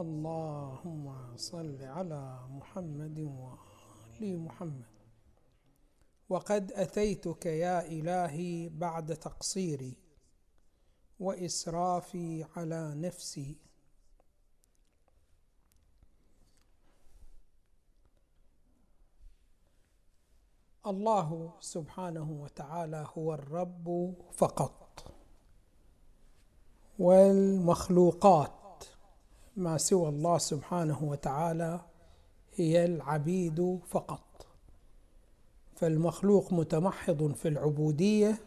اللهم صل على محمد وآل محمد. وقد أتيتك يا إلهي بعد تقصيري وإسرافي على نفسي. الله سبحانه وتعالى هو الرب فقط والمخلوقات. ما سوى الله سبحانه وتعالى هي العبيد فقط. فالمخلوق متمحض في العبودية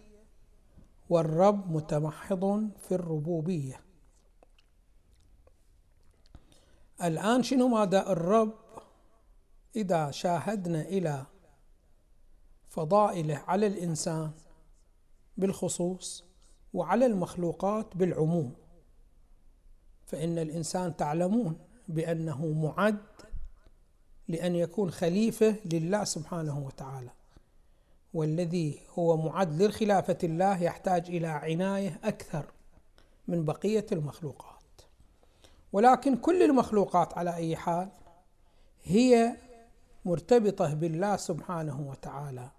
والرب متمحض في الربوبية. الآن شنو ماذا الرب؟ إذا شاهدنا إلى فضائله على الإنسان بالخصوص وعلى المخلوقات بالعموم. فإن الإنسان تعلمون بأنه معد لأن يكون خليفة لله سبحانه وتعالى. والذي هو معد للخلافة الله يحتاج إلى عناية أكثر من بقية المخلوقات. ولكن كل المخلوقات على أي حال هي مرتبطة بالله سبحانه وتعالى.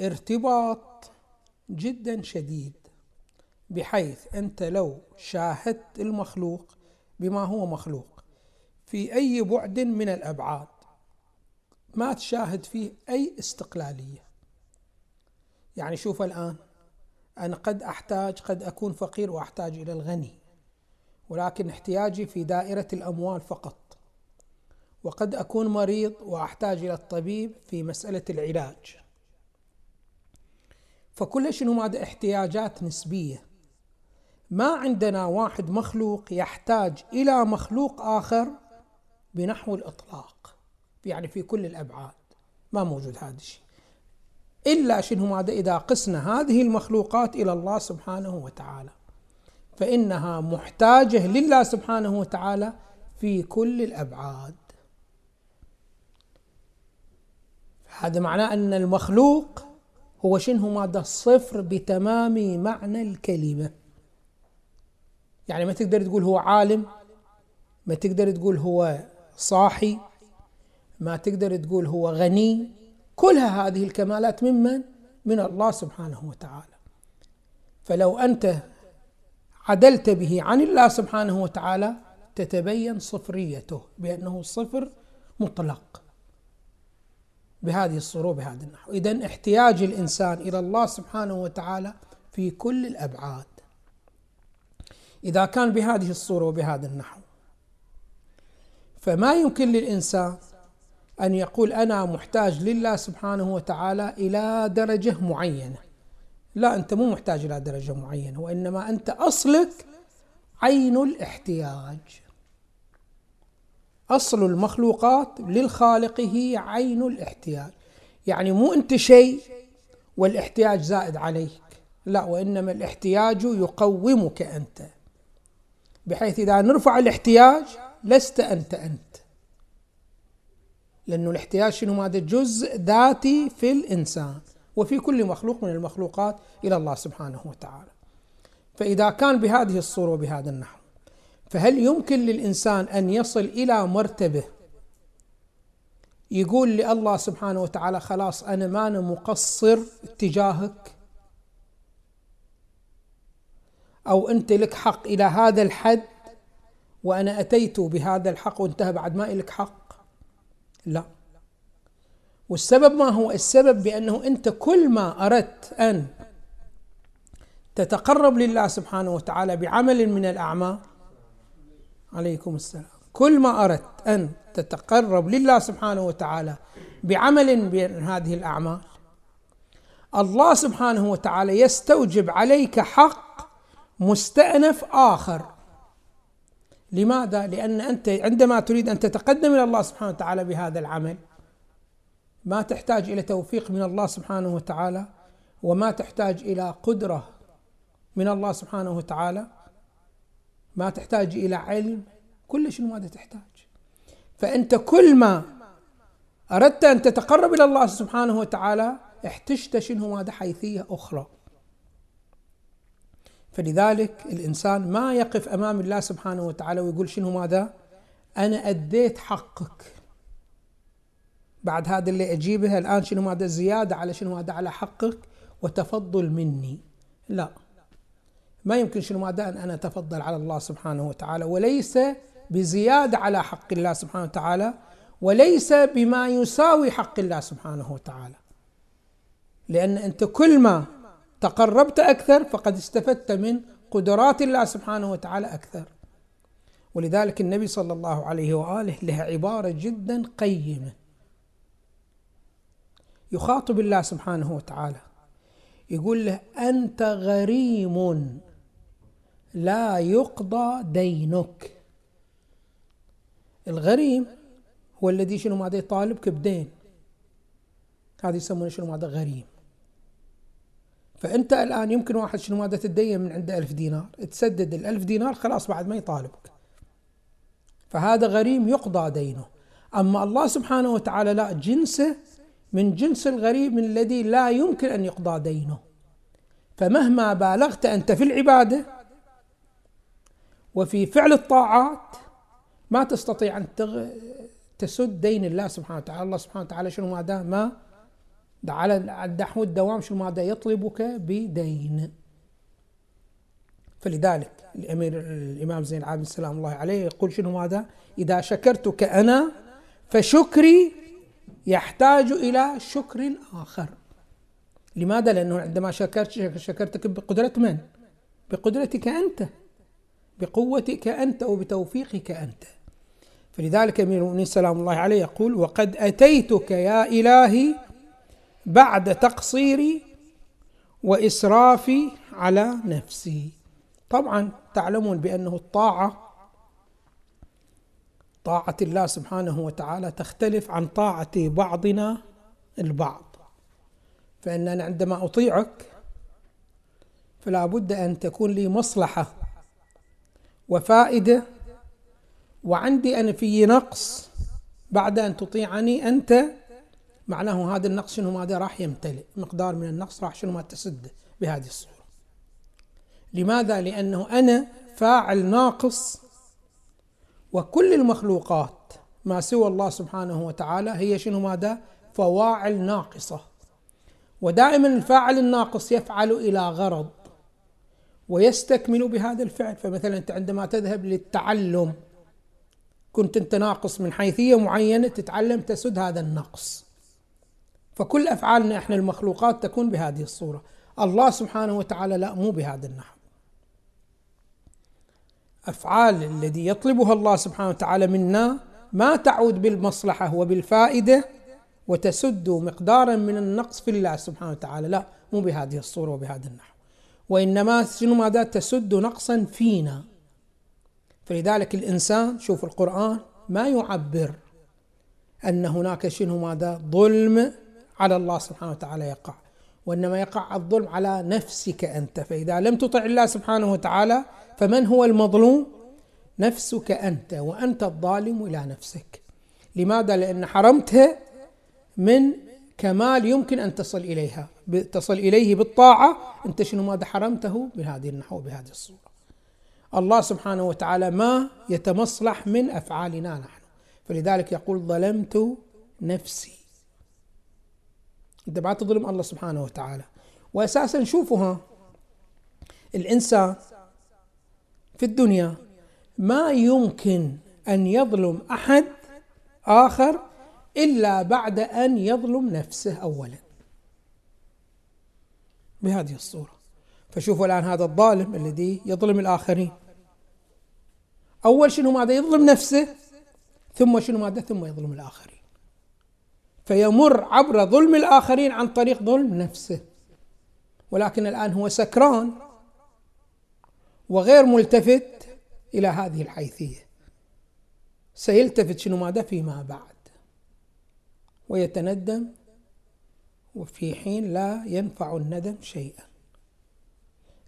ارتباط جدا شديد. بحيث أنت لو شاهدت المخلوق بما هو مخلوق في أي بعد من الأبعاد ما تشاهد فيه أي استقلالية. يعني شوف الآن أنا قد أحتاج قد أكون فقير وأحتاج إلى الغني ولكن احتياجي في دائرة الأموال فقط. وقد أكون مريض وأحتاج إلى الطبيب في مسألة العلاج. فكل شنو هذا احتياجات نسبية؟ ما عندنا واحد مخلوق يحتاج إلى مخلوق آخر بنحو الإطلاق. يعني في كل الأبعاد. ما موجود هذا الشيء. إلا شنو ماذا؟ إذا قسنا هذه المخلوقات إلى الله سبحانه وتعالى. فإنها محتاجة لله سبحانه وتعالى في كل الأبعاد. هذا معناه أن المخلوق هو شنو ماده الصفر بتمام معنى الكلمة. يعني ما تقدر تقول هو عالم ما تقدر تقول هو صاحي ما تقدر تقول هو غني. كلها هذه الكمالات ممن؟ من الله سبحانه وتعالى. فلو أنت عدلت به عن الله سبحانه وتعالى تتبين صفريته بأنه صفر مطلق بهذه الصورة بهذا النحو. إذا احتياج الإنسان إلى الله سبحانه وتعالى في كل الأبعاد. إذا كان بهذه الصورة وبهذا النحو. فما يمكن للإنسان أن يقول أنا محتاج لله سبحانه وتعالى إلى درجة معينة. لا أنت مو محتاج إلى درجة معينة وإنما أنت أصلك عين الاحتياج. أصل المخلوقات للخالق هي عين الاحتياج. يعني مو أنت شيء والاحتياج زائد عليك. لا وإنما الاحتياج يقومك أنت. بحيث إذا نرفع الاحتياج لست أنت أنت. لأنه الاحتياج شنو؟ هذا جزء ذاتي في الإنسان وفي كل مخلوق من المخلوقات إلى الله سبحانه وتعالى. فإذا كان بهذه الصورة وبهذا النحو فهل يمكن للإنسان أن يصل إلى مرتبة يقول لله سبحانه وتعالى خلاص أنا ما أنا مقصر اتجاهك أو أنت لك حق إلى هذا الحد وأنا أتيت بهذا الحق وانتهى بعد ما لك حق. لا. والسبب ما هو؟ السبب بأنه أنت كل ما أردت أن تتقرب لله سبحانه وتعالى بعمل من الأعمال عليكم السلام. كل ما أردت أن تتقرب لله سبحانه وتعالى بعمل من هذه الأعمال الله سبحانه وتعالى يستوجب عليك حق مستأنف آخر. لماذا؟ لأن أنت عندما تريد أن تتقدم إلى الله سبحانه وتعالى بهذا العمل ما تحتاج إلى توفيق من الله سبحانه وتعالى وما تحتاج إلى قدرة من الله سبحانه وتعالى ما تحتاج إلى علم كل شيء ماذا تحتاج. فأنت كل ما أردت أن تتقرب إلى الله سبحانه وتعالى احتجت شنو؟ ماذا حيثية أخرى. فلذلك الإنسان ما يقف أمام الله سبحانه وتعالى ويقول شنو ماذا؟ أنا أديت حقك. بعد هذا اللي أجيبه الآن شنو هذا زيادة على شنو هذا على حقك وتفضل مني. لا. ما يمكن شنو هذا أن أنا أتفضل على الله سبحانه وتعالى. وليس بزيادة على حق الله سبحانه وتعالى. وليس بما يساوي حق الله سبحانه وتعالى. لأن أنت كل ما تقربت أكثر فقد استفدت من قدرات الله سبحانه وتعالى أكثر. ولذلك النبي صلى الله عليه وآله له عبارة جدا قيمة. يخاطب الله سبحانه وتعالى. يقول له أنت غريم لا يقضى دينك. الغريم هو الذي شنو ماذا يطالبك بدين. هذا يسمونه شنو ماذا؟ غريم. فأنت الآن يمكن واحد شنو ماذا تدين من عنده ألف دينار. تسدد الألف دينار خلاص بعد ما يطالبك. فهذا غريم يقضى دينه. أما الله سبحانه وتعالى لا جنسه من جنس الغريم الذي لا يمكن أن يقضى دينه. فمهما بالغت أنت في العبادة وفي فعل الطاعات ما تستطيع أن تسد دين الله سبحانه وتعالى. الله سبحانه وتعالى شنو ماذا؟ ما على النحو الدوام شنو ماذا يطلبك بدين. فلذلك الأمير الإمام زين العابدين سلام الله عليه يقول شنو ماذا؟ إذا شكرتك أنا فشكري يحتاج إلى شكر آخر. لماذا؟ لأنه عندما شكرت شكرتك بقدرة من؟ بقدرتك أنت. بقوتك أنت وبتوفيقك أنت. فلذلك أمير المؤمنين سلام الله عليه يقول وقد أتيتك يا إلهي بعد تقصيري وإسرافي على نفسي. طبعا تعلمون بأنه الطاعة طاعة الله سبحانه وتعالى تختلف عن طاعة بعضنا البعض. فاننا عندما أطيعك فلا بد أن تكون لي مصلحة وفائدة وعندي أنا في نقص بعد أن تطيعني أنت معناه هذا النقص شنو؟ ماذا راح يمتلئ. مقدار من النقص راح شنو؟ ما تسده بهذه الصورة. لماذا؟ لأنه أنا فاعل ناقص وكل المخلوقات ما سوى الله سبحانه وتعالى هي شنو؟ ماذا؟ فواعل ناقصة. ودائما الفاعل الناقص يفعل إلى غرض ويستكمل بهذا الفعل. فمثلا أنت عندما تذهب للتعلم كنت أنت ناقص من حيثية معينة تتعلم تسد هذا النقص. فكل أفعالنا إحنا المخلوقات تكون بهذه الصورة. الله سبحانه وتعالى لا مو بهذا النحو. أفعال الذي يطلبها الله سبحانه وتعالى منا ما تعود بالمصلحة وبالفائدة وتسد مقدارا من النقص في الله سبحانه وتعالى. لا مو بهذه الصورة وبهذا النحو. وإنما شنو ماذا؟ تسد نقصا فينا. فلذلك الإنسان شوف القرآن ما يعبر أن هناك شنو ماذا؟ ظلم على الله سبحانه وتعالى يقع. وإنما يقع الظلم على نفسك أنت. فإذا لم تطع الله سبحانه وتعالى فمن هو المظلوم؟ نفسك أنت وأنت الظالم إلى نفسك. لماذا؟ لأن حرمتها من كمال يمكن أن تصل إليها. تصل إليه بالطاعة. أنت شنو ماذا حرمته؟ بهذه النحو بهذه الصورة. الله سبحانه وتعالى ما يتمصلح من أفعالنا نحن. فلذلك يقول ظلمت نفسي. انت ما تظلم الله سبحانه وتعالى. واساسا شوفوا الإنسان في الدنيا ما يمكن أن يظلم أحد آخر إلا بعد أن يظلم نفسه اولا. بهذه الصورة. فشوفوا الآن هذا الظالم الذي يظلم الآخرين. أول شنو ماذا؟ يظلم نفسه ثم شنو ماذا؟ ثم يظلم الآخرين. فيمر عبر ظلم الآخرين عن طريق ظلم نفسه. ولكن الآن هو سكران وغير ملتفت إلى هذه الحيثية. سيلتفت شنو ماذا؟ فيما بعد. ويتندم وفي حين لا ينفع الندم شيئا.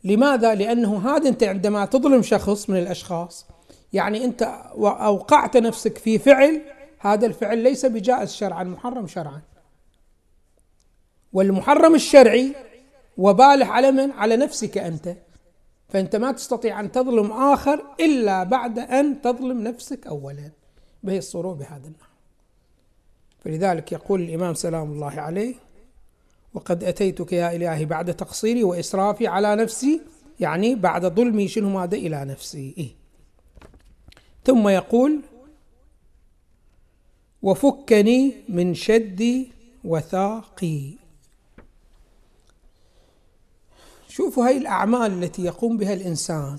لماذا؟ لأنه هذا أنت عندما تظلم شخص من الأشخاص يعني أنت أوقعت نفسك في فعل هذا الفعل ليس بجائز شرعا محرم شرعا. والمحرم الشرعي وباله على من؟ على نفسك أنت. فأنت ما تستطيع أن تظلم آخر إلا بعد أن تظلم نفسك أولا. بهي الصورة بهذا النحو. فلذلك يقول الإمام سلام الله عليه وقد أتيتك يا إلهي بعد تقصيري وإسرافي على نفسي. يعني بعد ظلمي شنو ماذا؟ إلى نفسي. إيه؟ ثم يقول وفكني من شدي وثاقي. شوفوا هاي الأعمال التي يقوم بها الإنسان.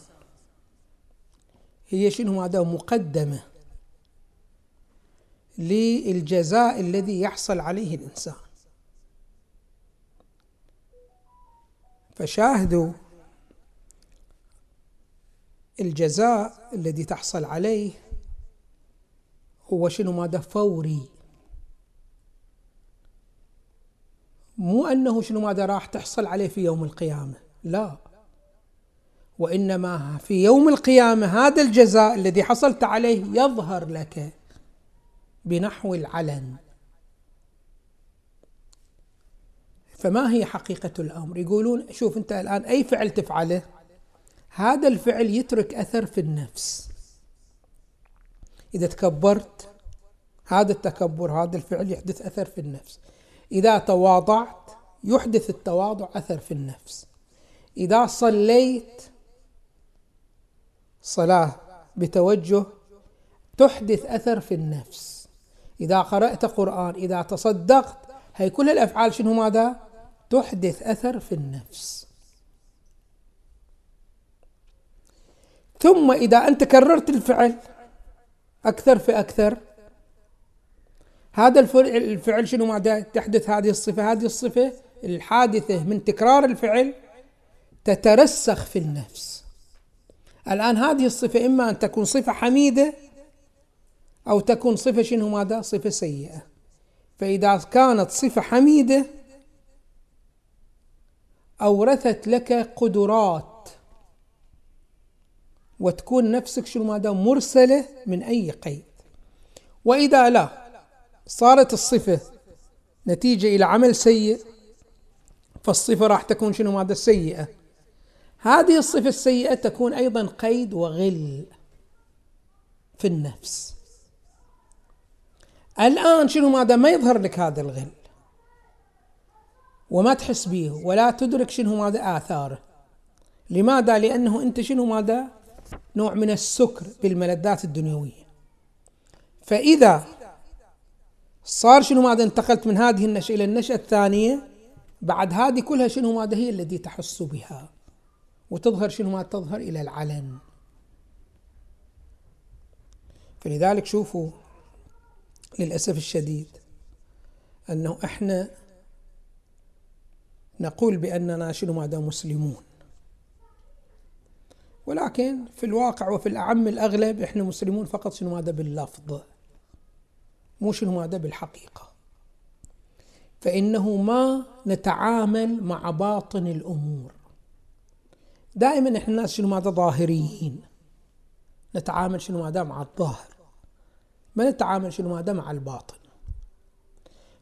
هي شنو؟ هذا مقدمة للجزاء الذي يحصل عليه الإنسان. فشاهدوا الجزاء الذي تحصل عليه هو شنو ماذا فوري؟ مو أنه شنو ماذا راح تحصل عليه في يوم القيامة لا. وإنما في يوم القيامة هذا الجزاء الذي حصلت عليه يظهر لك بنحو العلن. فما هي حقيقة الأمر؟ يقولون شوف أنت الآن أي فعل تفعله؟ هذا الفعل يترك أثر في النفس. إذا تكبرت هذا التكبر هذا الفعل يحدث أثر في النفس. إذا تواضعت يحدث التواضع أثر في النفس. إذا صليت صلاة بتوجه تحدث أثر في النفس. إذا قرأت قرآن إذا تصدقت هي كل الأفعال شنو ماذا؟ تحدث أثر في النفس. ثم إذا أنت كررت الفعل أكثر في أكثر. هذا الفعل شنو؟ ماذا تحدث هذه الصفة. هذه الصفة الحادثة من تكرار الفعل تترسخ في النفس. الآن هذه الصفة إما أن تكون صفة حميدة أو تكون صفة شنو؟ ماذا؟ صفة سيئة. فإذا كانت صفة حميدة أورثت لك قدرات وتكون نفسك شنو ماذا مرسلة من أي قيد. وإذا لا صارت الصفة نتيجة إلى عمل سيء فالصفة راح تكون شنو ماذا سيئة. هذه الصفة السيئة تكون أيضا قيد وغل في النفس. الآن شنو ماذا ما يظهر لك هذا الغل. وما تحس به ولا تدرك شنو ماذا آثاره. لماذا؟ لأنه أنت شنو ماذا؟ نوع من السكر بالملذات الدنيوية. فإذا صار شنو ماذا انتقلت من هذه النشأة إلى النشأة الثانية بعد هذه كلها شنو ماذا هي التي تحس بها؟ وتظهر شنو ما تظهر إلى العلن. فلذلك شوفوا للأسف الشديد أنه إحنا نقول بأننا شنو ماذا مسلمون. ولكن في الواقع وفي الأعم الأغلب إحنا مسلمون فقط شنو ماذا باللفظ؟ مو شنو ماذا بالحقيقة. فإنه ما نتعامل مع باطن الأمور. دائما إحنا الناس شنو ماذا ظاهريين. نتعامل شنو ماذا مع الظاهر. ما نتعامل شنو ماذا مع الباطن.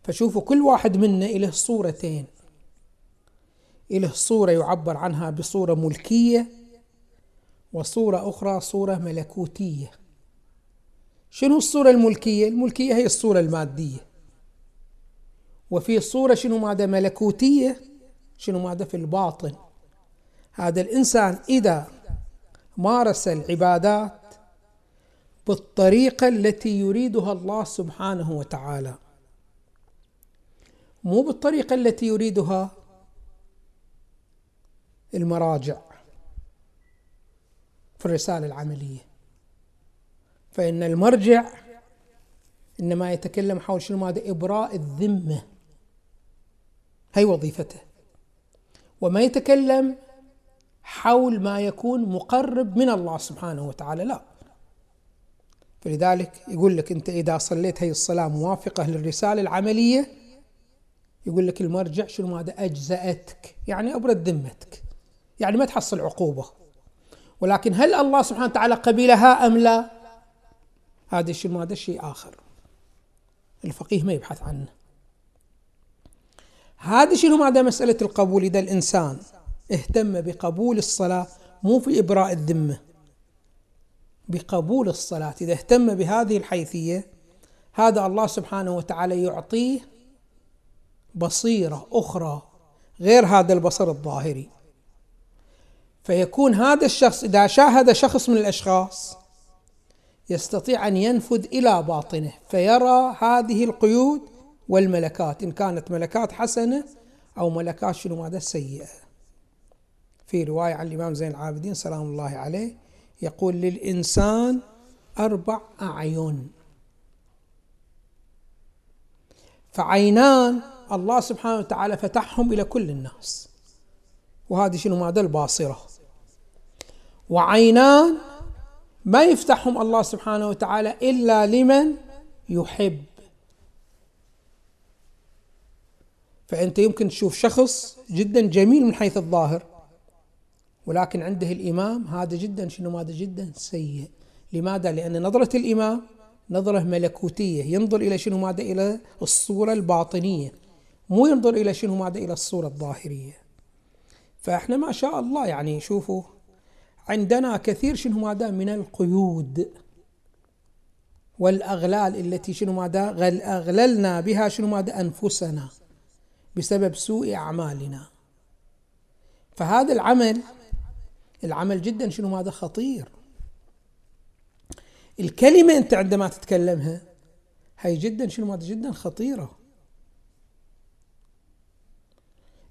فشوفوا كل واحد منا له صورتين. له صورة يعبر عنها بصورة ملكية وصورة أخرى صورة ملكوتية. شنو الصورة الملكية؟ الملكية هي الصورة المادية. وفي صورة شنو ماذا؟ ملكوتية. شنو ماذا؟ في الباطن. هذا الإنسان إذا مارس العبادات بالطريقة التي يريدها الله سبحانه وتعالى. مو بالطريقة التي يريدها المراجع. في الرسالة العملية. فإن المرجع إنما يتكلم حول شنو ماذا؟ إبراء الذمة. هي وظيفته. وما يتكلم حول ما يكون مقرب من الله سبحانه وتعالى لا. فلذلك يقول لك أنت إذا صليت هي الصلاة موافقة للرسالة العملية يقول لك المرجع شنو ماذا؟ أجزأتك. يعني أبرد ذمتك. يعني ما تحصل عقوبة. ولكن هل الله سبحانه وتعالى قبلها أم لا؟ هذا الشيء هذا شيء آخر. الفقيه ما يبحث عنه. هذا شنو ماذا؟ مسألة القبول. إذا الإنسان اهتم بقبول الصلاة مو في إبراء الذمة. بقبول الصلاة. إذا اهتم بهذه الحيثية هذا الله سبحانه وتعالى يعطيه بصيرة أخرى غير هذا البصر الظاهري. فيكون هذا الشخص إذا شاهد شخص من الأشخاص يستطيع أن ينفذ إلى باطنه فيرى هذه القيود والملكات إن كانت ملكات حسنة أو ملكات شنو ماذا سيئة. في رواية عن الإمام زين العابدين سلام الله عليه يقول للإنسان أربع أعين. فعينان الله سبحانه وتعالى فتحهم إلى كل الناس. وهذه شنو ماذا؟ الباصرة. وعينان ما يفتحهم الله سبحانه وتعالى إلا لمن يحب. فأنت يمكن تشوف شخص جدا جميل من حيث الظاهر ولكن عنده الإمام هذا جدا شنو هذا جدا؟ سيء. لماذا؟ لأن نظرة الإمام نظرة ملكوتية ينظر إلى شنو ماذا؟ إلى الصورة الباطنية مو ينظر إلى شنو ماذا؟ إلى الصورة الظاهرية. فإحنا ما شاء الله يعني شوفوا عندنا كثير شنو ماذا من القيود والأغلال التي شنو ماذا أغللنا بها شنو ماذا أنفسنا بسبب سوء أعمالنا. فهذا العمل العمل جدا شنو ماذا خطير. الكلمة أنت عندما تتكلمها هي جدا شنو ماذا جدا خطيرة.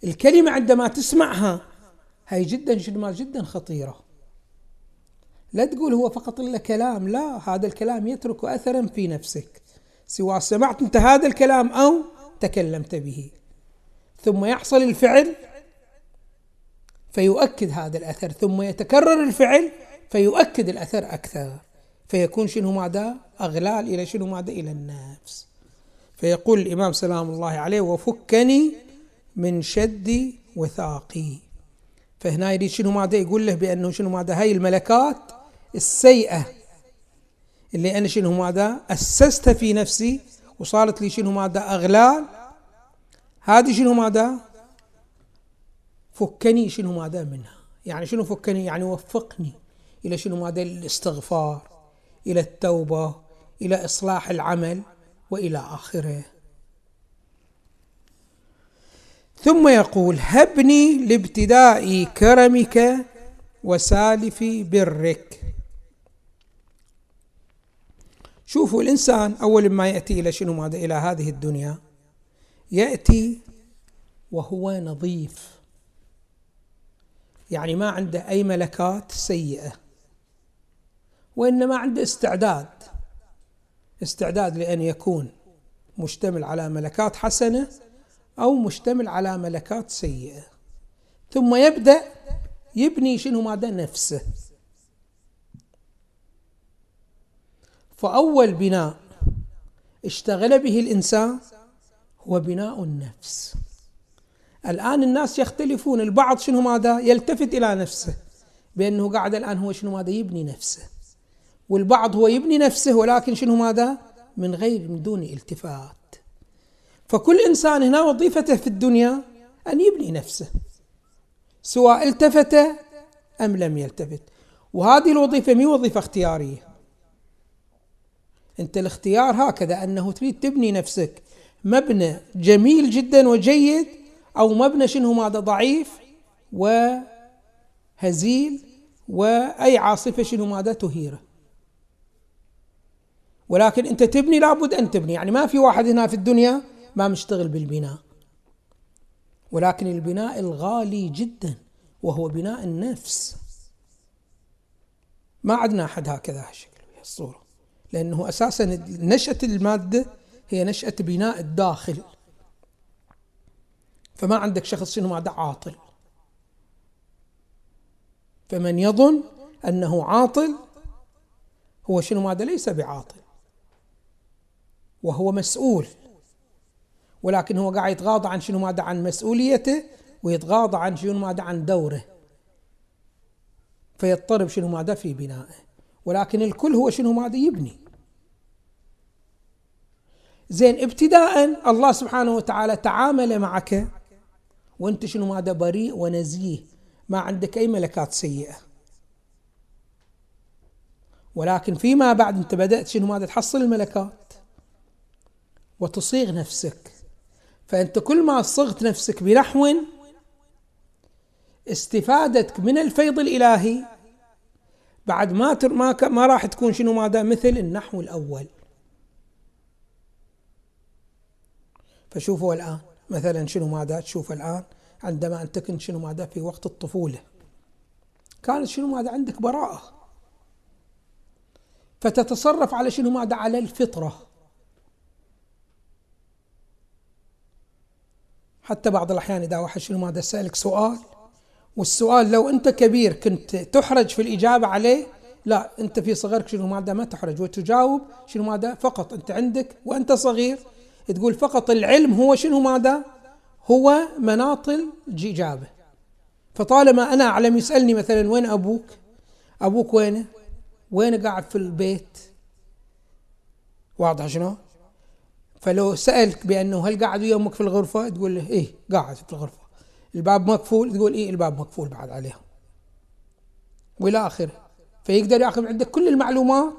الكلمة عندما تسمعها هي جدا شنو ماذا جدا خطيرة. لا تقول هو فقط إلا كلام لا هذا الكلام يترك أثرا في نفسك. سواء سمعت أنت هذا الكلام أو تكلمت به. ثم يحصل الفعل فيؤكد هذا الأثر ثم يتكرر الفعل فيؤكد الأثر أكثر. فيكون شنو ماذا؟ أغلال إلى شنو ماذا؟ إلى النفس. فيقول الإمام سلام الله عليه وفكني من شد وثاقي. فهنا يريد شنو ماذا؟ يقول له بأنه شنو ماذا؟ هاي الملكات السيئة. اللي أنا شنو ماذا أسستها في نفسي وصارت لي شنو ماذا أغلال. هذه شنو ماذا فكني شنو ماذا منها. يعني شنو فكني؟ يعني وفقني إلى شنو ماذا الاستغفار إلى التوبة إلى إصلاح العمل وإلى آخره. ثم يقول هبني لابتداء كرمك وسالف برك. شوفوا الإنسان أول ما يأتي إلى شنو ماذا؟ إلى هذه الدنيا. يأتي وهو نظيف. يعني ما عنده أي ملكات سيئة. وإنما عنده استعداد. استعداد لأن يكون مشتمل على ملكات حسنة أو مشتمل على ملكات سيئة. ثم يبدأ يبني شنو ماذا؟ نفسه. فأول بناء اشتغل به الإنسان هو بناء النفس. الآن الناس يختلفون البعض شنو ماذا؟ يلتفت إلى نفسه بأنه قاعد الآن هو شنو ماذا؟ يبني نفسه. والبعض هو يبني نفسه ولكن شنو ماذا؟ من غير من دون التفات. فكل إنسان هنا وظيفته في الدنيا أن يبني نفسه سواء التفت أم لم يلتفت. وهذه الوظيفة مي وظيفة اختيارية؟ أنت الاختيار هكذا أنه تريد تبني نفسك مبنى جميل جدا وجيد أو مبنى شنو ماذا ضعيف وهزيل وأي عاصفة شنو ماذا تهيره. ولكن أنت تبني لابد أن تبني يعني ما في واحد هنا في الدنيا ما مشتغل بالبناء. ولكن البناء الغالي جدا وهو بناء النفس. ما عندنا أحد هكذا هالشكل الصورة. لأنه أساسا نشأة المادة هي نشأة بناء الداخل. فما عندك شخص شنو ماذا عاطل. فمن يظن أنه عاطل هو شنو ماذا ليس بعاطل. وهو مسؤول. ولكن هو قاعد يتغاضى عن شنو ماذا عن مسؤوليته ويتغاضى عن شنو ماذا عن دوره. فيضطرب شنو ماذا في بنائه. ولكن الكل هو شنو ماذا يبني. زين ابتداء الله سبحانه وتعالى تعامل معك وانت شنو ماذا بريء ونزيه. ما عندك أي ملكات سيئة. ولكن فيما بعد انت بدأت شنو ماذا تحصل الملكات؟ وتصيغ نفسك. فأنت كل ما صغت نفسك بنحو استفادتك من الفيض الإلهي بعد ما ما راح تكون شنو ماذا؟ مثل النحو الأول. فشوفوا الآن. مثلا شنو ماذا تشوف الآن؟ عندما أنت كنت شنو ماذا في وقت الطفولة. كانت شنو ماذا عندك براءة. فتتصرف على شنو ماذا؟ على الفطرة. حتى بعض الأحيان إذا واحد شنو ماذا سألك سؤال والسؤال لو أنت كبير كنت تحرج في الإجابة عليه لا أنت في صغرك شنو ماذا ما تحرج وتجاوب شنو ماذا؟ فقط أنت عندك وأنت صغير. تقول فقط العلم هو شنو ماذا؟ هو مناط الإجابة فطالما أنا أعلم يسألني مثلا وين أبوك؟ أبوك وينه؟ وين قاعد في البيت؟ واضح شنو؟ فلو سألك بأنه هل قاعد ويا أمك في الغرفة؟ تقول له إيه قاعد في الغرفة. الباب مقفول؟ تقول إيه الباب مقفول بعد عليهم. والى آخره. فيقدر يأخذ عندك كل المعلومات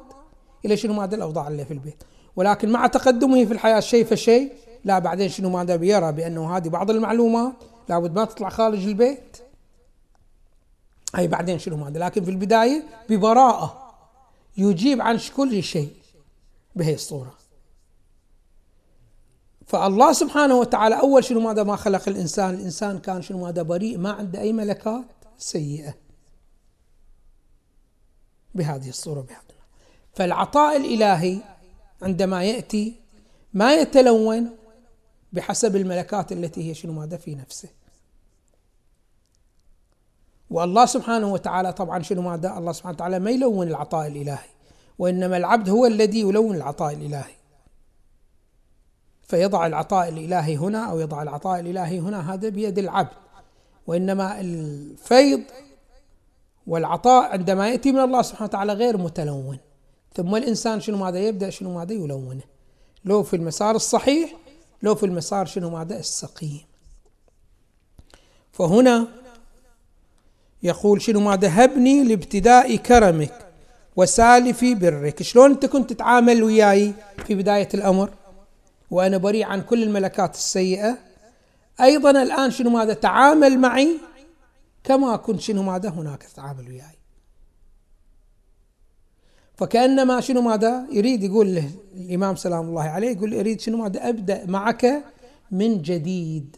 إلى شنو ماذا؟ الأوضاع اللي في البيت. ولكن مع تقدمه في الحياة شيء فشيء لا بعدين شنو ماذا بيرى؟ بأنه هذه بعض المعلومات لابد ما تطلع خارج البيت. أي بعدين شنو ماذا؟ لكن في البداية ببراءة يجيب عن كل شيء بهي الصورة. فالله سبحانه وتعالى أول شنو ماذا ما خلق الإنسان الإنسان كان شنو ماذا بريء ما عنده أي ملكات سيئة. بهذه الصورة بهذا. فالعطاء الإلهي عندما يأتي ما يتلون بحسب الملكات التي هي شنو ماذا في نفسه. والله سبحانه وتعالى طبعا شنو ماذا الله سبحانه وتعالى ما يلون العطاء الإلهي وإنما العبد هو الذي يلون العطاء الإلهي. فيضع العطاء الإلهي هنا أو يضع العطاء الإلهي هنا هذا بيد العبد. وإنما الفيض والعطاء عندما يأتي من الله سبحانه وتعالى غير متلون. ثم الإنسان شنو ماذا يبدأ؟ شنو ماذا يلونه؟ لو في المسار الصحيح لو في المسار شنو ماذا؟ السقيم. فهنا يقول شنو ماذا؟ هبني لابتداء كرمك وسالف برك. شلون أنت كنت تتعامل وياي في بداية الأمر؟ وأنا بريء عن كل الملكات السيئة. أيضا الآن شنو ماذا؟ تعامل معي كما كنت شنو ماذا؟ هناك تتعامل وياي. فكأنما شنو ماذا يريد؟ يقول له الإمام سلام الله عليه يقول يريد شنو ماذا؟ أبدأ معك من جديد.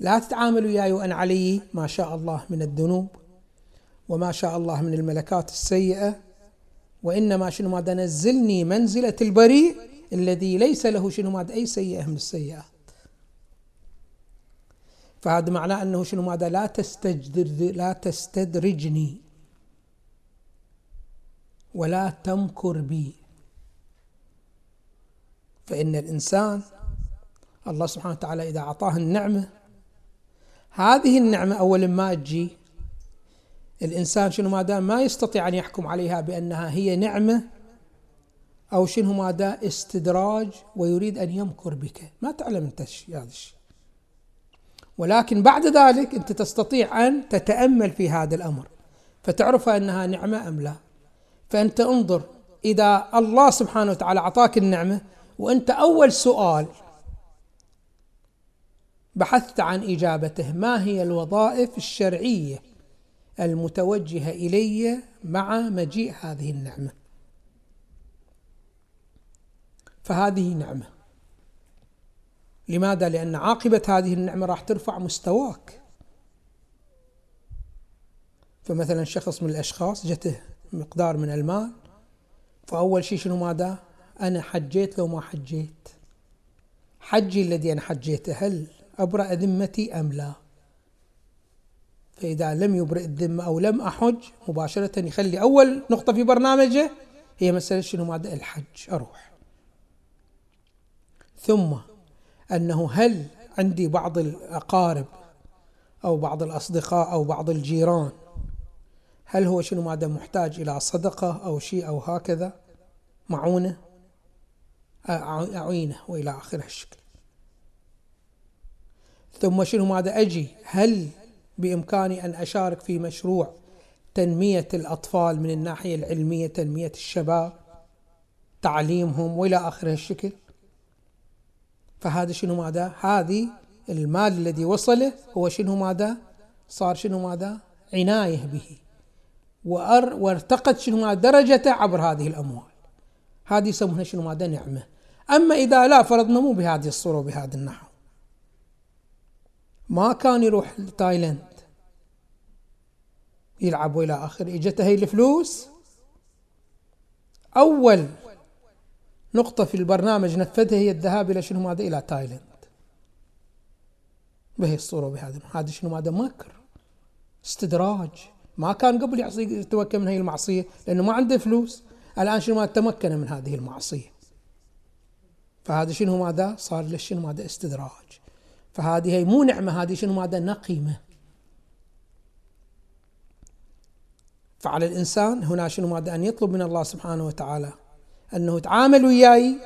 لا تتعامل وياي وأنا علي ما شاء الله من الذنوب وما شاء الله من الملكات السيئة وإنما شنو ماذا؟ نزلني منزلة البريء الذي ليس له شنو ماذا؟ أي سيئة من السيئات. فهذا معناه أنه شنو ماذا؟ لا تستجدر لا تستدرجني. ولا تمكر بي. فإن الإنسان الله سبحانه وتعالى إذا أعطاه النعمة هذه النعمة أول ما تجي الإنسان شنو ماذا ما يستطيع أن يحكم عليها بأنها هي نعمة أو شنو ماذا استدراج ويريد أن يمكر بك. ما تعلم أنت هذا الشيء ولكن بعد ذلك أنت تستطيع أن تتأمل في هذا الأمر. فتعرف أنها نعمة أم لا. فأنت انظر إذا الله سبحانه وتعالى أعطاك النعمة وأنت أول سؤال بحثت عن إجابته ما هي الوظائف الشرعية المتوجهة إلي مع مجيء هذه النعمة؟ فهذه نعمة. لماذا؟ لأن عاقبة هذه النعمة راح ترفع مستواك. فمثلا شخص من الأشخاص جته مقدار من المال فأول شيء شنو ماذا؟ أنا حجيت لو ما حجيت حجي الذي أنا حجيته هل أبرأ ذمتي أم لا؟ فإذا لم يبرئ الذمة أو لم أحج مباشرة يخلي أول نقطة في برنامجه هي مسألة شنو ماذا؟ الحج أروح ثم أنه هل عندي بعض الأقارب أو بعض الأصدقاء أو بعض الجيران هل هو شنو ماذا محتاج إلى صدقه أو شيء أو هكذا؟ معونه؟ اعينه والى اخر الشكل ثم شنو ماذا أجي؟ هل بامكاني ان اشارك في مشروع تنمية الأطفال من الناحية العلمية تنمية الشباب تعليمهم وإلى آخر الشكل فهذا شنو ماذا هذه المال الذي وصله هو شنو ماذا صار شنو ماذا عناية به. وارتقت شنو درجته عبر هذه الأموال. هذه يسمونها شنو؟ ماذا؟ نعمة. أما إذا لا فرضنا مو بهذه الصورة وبهذا النحو. ما كان يروح لتايلاند. يلعب وإلى اخره إجته هي الفلوس. أول نقطة في البرنامج نفذها هي الذهاب إلى شنو؟ ماذا؟ إلى تايلاند. بهي الصورة وبهذا. هذا شنو؟ ماذا؟ مكر. استدراج. ما كان قبل يعصي يتمكن من هذه المعصية لأنه ما عنده فلوس. الآن شنو ما تمكن من هذه المعصية. فهذا شنو ماذا؟ صار له شنو ماذا؟ استدراج. فهذه هي مو نعمة هذه شنو ماذا؟ نقيمة. فعلى الإنسان هنا شنو ماذا؟ أن يطلب من الله سبحانه وتعالى أنه تعامل وياي.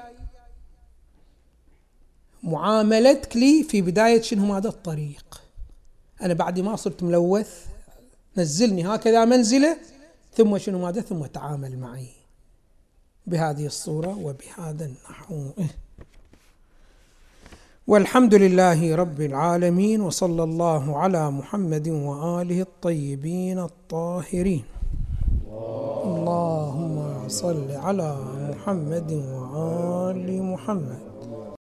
معاملتك لي في بداية شنو ماذا؟ الطريق. أنا بعد ما صرت ملوث نزلني هكذا منزلة ثم شنو ماذا؟ ثم تعامل معي بهذه الصورة وبهذا النحو. والحمد لله رب العالمين وصلى الله على محمد وآله الطيبين الطاهرين. اللهم صل على محمد وآل محمد.